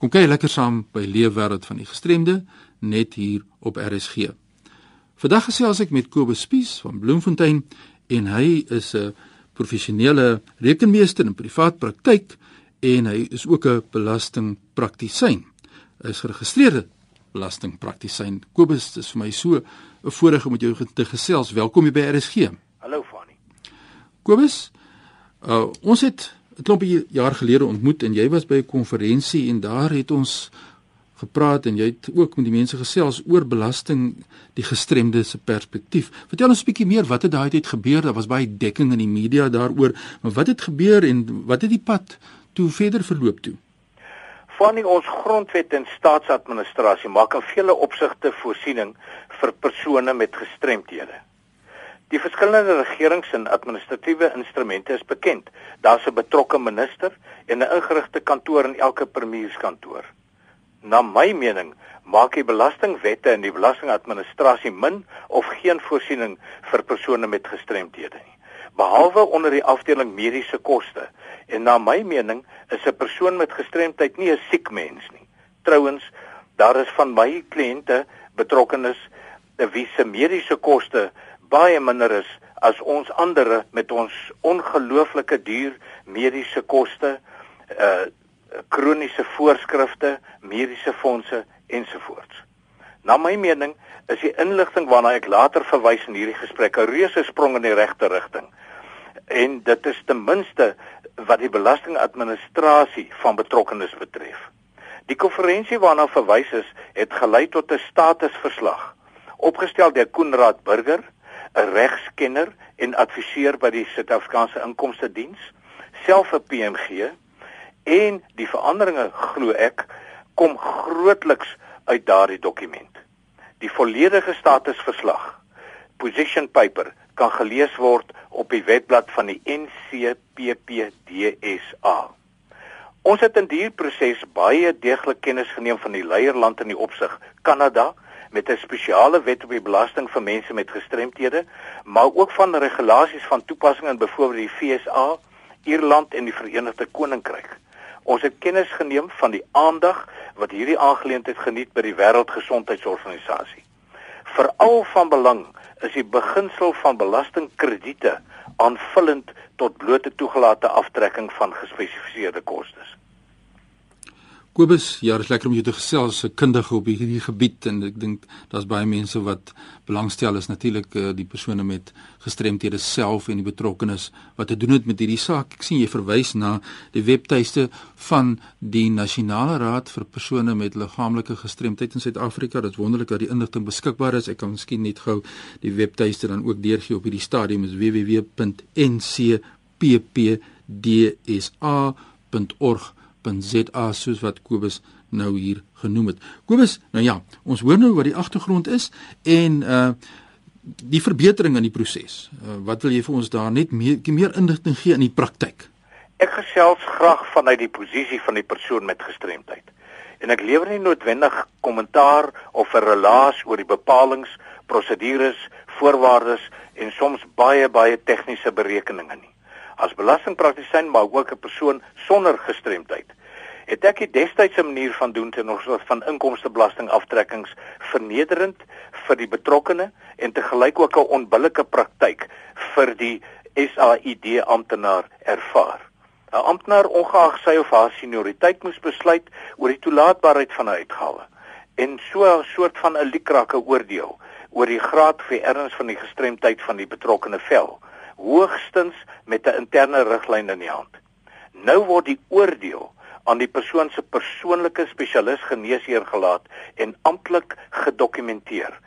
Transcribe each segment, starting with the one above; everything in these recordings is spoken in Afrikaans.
Kom kyk lekker saam by Leefwêreld van die Gestremde net hier op RSG. Vandag gesels ek met Kobus Spies van Bloemfontein en hy is 'n professionele rekenmeester in privaat praktyk en hy is ook 'n belastingpraktisyn. Is geregistreerde belastingpraktisyn. Kobus, dit is vir my so 'n voorreg om met jou te gesels. Welkom hier by RSG. Hallo Fani. Kobus, uh, ons het 'n klompie jaar gelede ontmoet en jy was by 'n konferensie en daar het ons gepraat en jy het ook met die mense gesels oor belasting die gestremde se perspektief. Vertel ons 'n bietjie meer wat het daai tyd gebeur? Daar was baie dekking in die media daaroor, maar wat het gebeur en wat het die pad toe verder verloop toe? Van ons grondwet en staatsadministrasie maak in vele opsigte voorsiening vir persone met gestremthede. Die verskillende regerings en administratiewe instrumente is bekend. Daar's 'n betrokke minister en 'n ingerigte kantoor in elke premierskantoor. Na my mening maak die belastingwette en die belastingadministrasie min of geen voorsiening vir persone met gestremthede nie behalwe onder die afdeling mediese koste. En na my mening is 'n persoon met gestremdheid nie 'n siek mens nie. Trouwens, daar is van my kliënte betrokkenes wie se mediese koste baie minder is as ons ander met ons ongelooflike duur mediese koste, uh kroniese voorskrifte, mediese fondse ensovoorts. Na my mening is die inligting waarna ek later verwys in hierdie gesprek 'n reuse sprong in die regte rigting en dit is ten minste wat die belastingadministrasie van betrokkenes betref. Die konferensie waarna verwys is, het gelei tot 'n statusverslag opgestel deur Koenraad Burger, 'n regskenner en adviseur by die Suid-Afrikaanse Inkomste Diens, self 'n PMG en die veranderinge glo ek kom grootliks uit daardie dokument. Die volledige statusverslag, position paper kan gelees word op die webblad van die NCPPDSA. Ons het in hierdie proses baie deeglik kennis geneem van die leierland in die opsig Kanada met 'n spesiale wet op die belasting vir mense met gestremthede, maar ook van regulasies van toepassing in byvoorbeeld die FSA, Ierland en die Verenigde Koninkryk. Ons het kennis geneem van die aandag wat hierdie aangeleentheid geniet by die Wêreldgesondheidsorganisasie. Veral van belang is die beginsel van belastingkrediete aanvullend tot blote toegelate aftrekking van gespesifiseerde kostes. Kobus, ja, dit is lekker om jou te gesels as 'n kundige op hierdie gebied en ek dink daar's baie mense wat belangstel is natuurlik uh, die persone met gestremthede self en die betrokkenes wat te doen het met hierdie saak. Ek sien jy verwys na die webtuiste van die Nasionale Raad vir persone met liggaamlike gestremdheid in Suid-Afrika. Dit is wonderlik dat die inligting beskikbaar is. Ek kan miskien net gou die webtuiste dan ook deurgee op hierdie stadium is www.ncppdsa.org www.za soos wat Kobus nou hier genoem het. Kobus, nou ja, ons hoor nou wat die agtergrond is en uh die verbetering in die proses. Uh, wat wil jy vir ons daar net meer meer inligting gee in die praktyk? Ek gesels graag vanuit die posisie van die persoon met gestremdheid. En ek lewer nie noodwendig kommentaar of 'n relaas oor die bepalinge, prosedures, voorwaardes en soms baie baie tegniese berekeninge nie as belastingpraktisyn maar ook 'n persoon sonder gestremdheid. Het ek die destydse manier van doen ten opsigte van inkomstebelastingaftrekkings vernederend vir die betrokkene en te gelyk ook 'n onbillike praktyk vir die SAID amptenaar ervaar. 'n Amptenaar ongeag sy of haar senioriteit moes besluit oor die toelaatbaarheid van 'n uitgawe en so 'n soort van 'n liekrake oordeel oor die graad of erns van die gestremdheid van die betrokkene vel hoogstens met 'n interne riglyn in die hand. Nou word die oordeel aan die persoon se persoonlike spesialis geneesheer gelaat en amptelik gedokumenteer.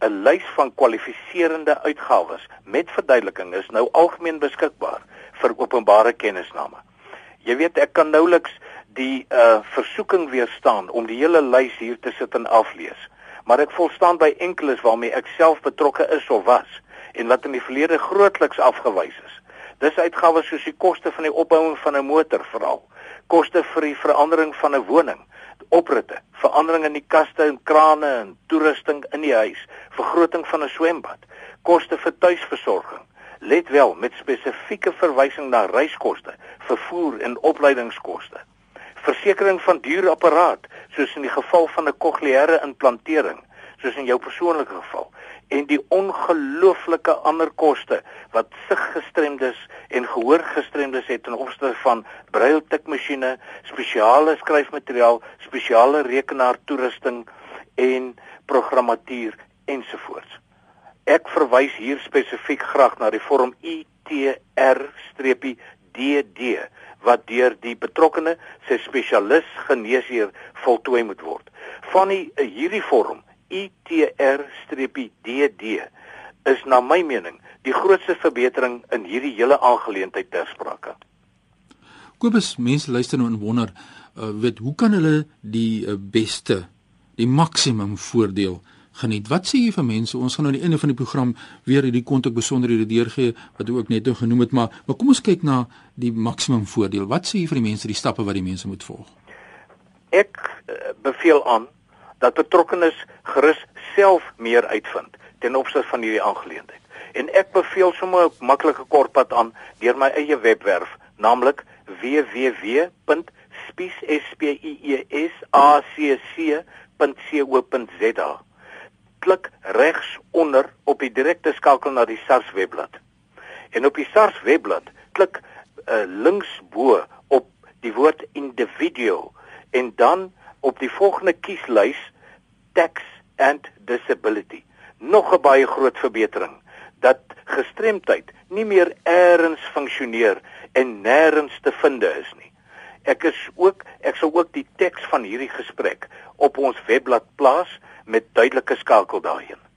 'n Lys van kwalifiserende uitgawes met verduideliking is nou algemeen beskikbaar vir openbare kennisname. Jy weet ek kan nouliks die uh versoeking weerstaan om die hele lys hier te sit en aflees, maar ek volstaan by enkeles waarmee ek self betrokke is of was en wat in die verlede grootliks afgewys is. Dis uitgawes soos die koste van die opbouing van 'n motor veral, koste vir die verandering van 'n woning, opritte, verandering in die kaste en krane en toerusting in die huis, vergroting van 'n swembad, koste vir tuisversorging. Let wel met spesifieke verwysing na reiskoste, vervoer en opleidingskoste. versekering van duur apparaat soos in die geval van 'n kokleaire implantering soos in jou persoonlike geval en die ongelooflike ander koste wat siggestremdes en gehoorgestremdes het ten opsigte van brailletikmasjiene, spesiale skryfmateriaal, spesiale rekenaartoerusting en programmatuur ensovoorts. Ek verwys hier spesifiek graag na die vorm ITR-DD wat deur die betrokkene se spesialis geneesheer voltooi moet word. Van die hierdie vorm ITR-DD is na my mening die grootste verbetering in hierdie hele aangeleentheid ter sprake. Kobus, mense luister nou en wonder, uh, weet hoe kan hulle die uh, beste, die maksimum voordeel geniet? Wat sê jy vir mense? Ons gaan nou aan die einde van die program weer hierdie kontak besonderhede deurgee wat ook net nou genoem het, maar maar kom ons kyk na die maksimum voordeel. Wat sê jy vir die mense die stappe wat die mense moet volg? Ek uh, beveel aan dat betrokkenes gerus self meer uitvind ten opsigte van hierdie aangeleentheid. En ek beveel sommer 'n maklike kortpad aan deur my eie webwerf, naamlik www.spiesacc.co.za. Klik regs onder op die direkte skakel na die SARS webblad. En op die SARS webblad klik uh, links bo op die woord individual en dan op die volgende kieslys tax and disability. Nog 'n baie groot verbetering dat gestremdheid nie meer eers funksioneer en nêrens te vind is nie. Ek is ook ek sal ook die teks van hierdie gesprek op ons webblad plaas met duidelike skakel daarheen.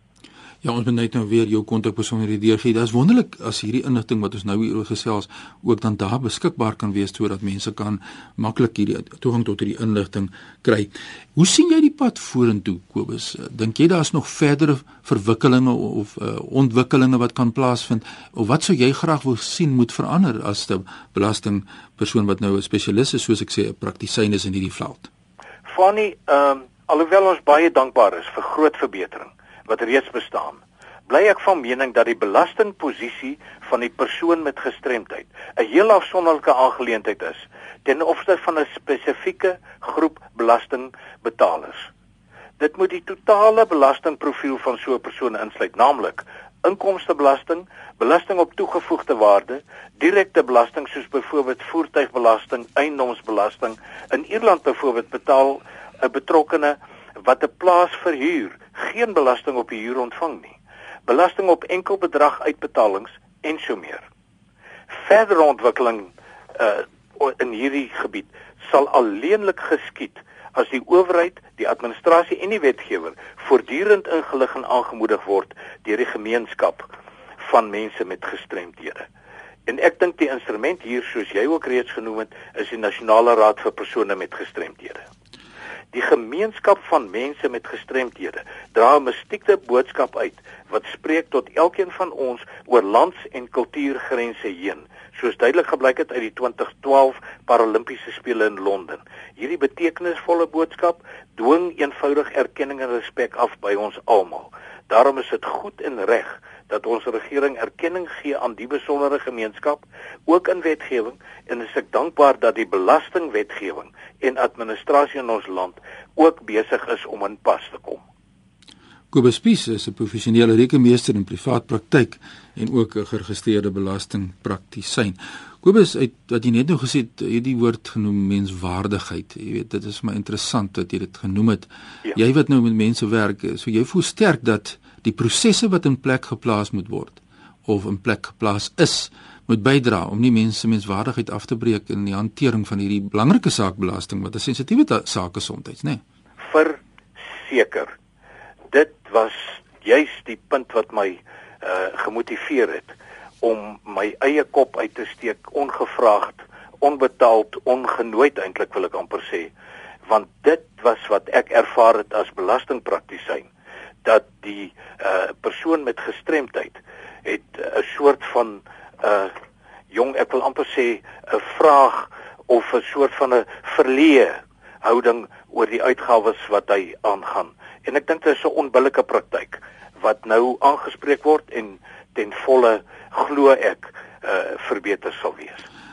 Ja, ons moet net nou weer jou kontakbesonderhede deurgee. Dit is wonderlik as hierdie inligting wat ons nou hier oor gesels ook dan daar beskikbaar kan wees sodat mense kan maklik hierdie toegang tot hierdie inligting kry. Hoe sien jy die pad vorentoe, Kobus? Dink jy daar's nog verdere verwikkelinge of uh, ontwikkelinge wat kan plaasvind of wat sou jy graag wil sien moet verander as 'n belasting persoon wat nou 'n spesialis is soos ek sê, 'n praktisyn is in hierdie veld? Fanny, ehm um, alhoewel ons baie dankbaar is vir groot verbetering wat reeds bestaan, bly ek van mening dat die belastingposisie van die persoon met gestremdheid 'n heel afsonderlike aangeleentheid is ten opsigte van 'n spesifieke groep belastingbetalers. Dit moet die totale belastingprofiel van so 'n persoon insluit, naamlik inkomstebelasting, belasting op toegevoegde waarde, direkte belasting soos byvoorbeeld voertuigbelasting, eiendomsbelasting. In Ierland byvoorbeeld betaal 'n betrokkene wat 'n plaas verhuur geen belasting op die huur ontvang nie. Belasting op enkel bedrag uitbetalings en so meer. Verdere ontwikkeling uh in hierdie gebied sal alleenlik geskied as die owerheid, die administrasie en die wetgewer voortdurend ingelig en aangemoedig word deur die gemeenskap van mense met gestremdhede. En ek dink die instrument hier soos jy ook reeds genoem het, is die Nasionale Raad vir persone met gestremdhede. Die gemeenskap van mense met gestremthede dra 'n mystieke boodskap uit wat spreek tot elkeen van ons oor lands- en kultuurgrense heen, soos duidelik gebleik het uit die 2012 Paralimpiese spele in Londen. Hierdie betekenisvolle boodskap dwing eenvoudig erkenning en respek af by ons almal. Daarom is dit goed en reg dat ons regering erkenning gee aan die besondere gemeenskap ook in wetgewing en is ek dankbaar dat die belastingwetgewing en administrasie in ons land ook besig is om in pas te kom. Kobus Spies is 'n professionele rekenmeester in privaat praktyk en ook 'n geregistreerde belastingpraktisyn. Kobus, uit wat jy net nou gesê het, hierdie woord genoem menswaardigheid. Jy weet, dit is my interessant dat jy dit genoem het. Ja. Jy wat nou met mense werk, so jy voel sterk dat die prosesse wat in plek geplaas moet word of in plek geplaas is moet bydra om nie mense menswaardigheid af te breek in die hantering van hierdie belangrike saak belasting wat 'n sensitiewe saak gesondheid, nê? Nee. Verseker. Dit was juis die punt wat my uh gemotiveer het om my eie kop uit te steek ongevraagd, onbetaald, ongenooid eintlik wil ek amper sê, want dit was wat ek ervaar het as belastingpraktisyn dat die uh persoon met gestremdheid het 'n uh, soort van uh jong ek wil amper sê 'n vraag of 'n soort van 'n verleë houding oor die uitgawes wat hy aangaan. En ek dink dit is 'n onbillike praktyk wat nou aangespreek word en ten volle glo ek uh verbeter sal wees.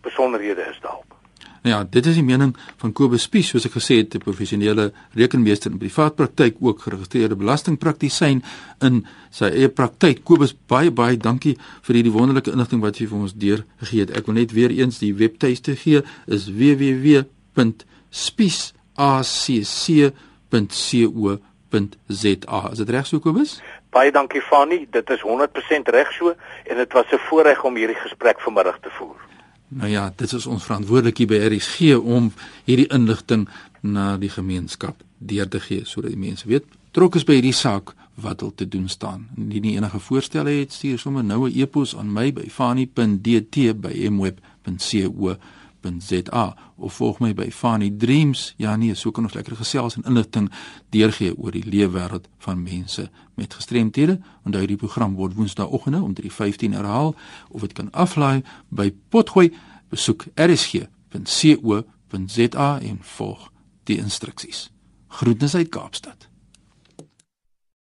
besonderhede is daarop. Ja, dit is die mening van Kobus Spies, soos ek gesê het, 'n professionele rekenmeester in privaat praktyk, ook geregistreerde belastingpraktisyn in sy eie praktyk. Kobus, baie baie dankie vir hierdie wonderlike inligting wat jy vir ons deurgegee het. Ek wil net weer eens die webtuiste gee, is www.spiesacc.co.za. Is dit reg so, Kobus? Baie dankie Fanny, dit is 100% reg so en dit was 'n voorreg om hierdie gesprek vanmiddag te voer. Nou ja, dit is ons verantwoordelikheid by RSG om hierdie inligting na die gemeenskap deur te gee sodat die mense weet trok is by hierdie saak wat hulle te doen staan. Indien nie enige voorstelle het, stuur sommer nou 'n e-pos aan my by fani.dt@mweb.co.za of volg my by Fani Dreams. Ja nee, so kan ons lekker gesels en inligting deurgee oor die leefwêreld van mense met gestremthede. Onthou die program word Woensdaeoggende om 3:15 herhaal of dit kan aflaai by Potgooi. Besoek rsg.co.za en volg die instruksies. Groetnisse uit Kaapstad.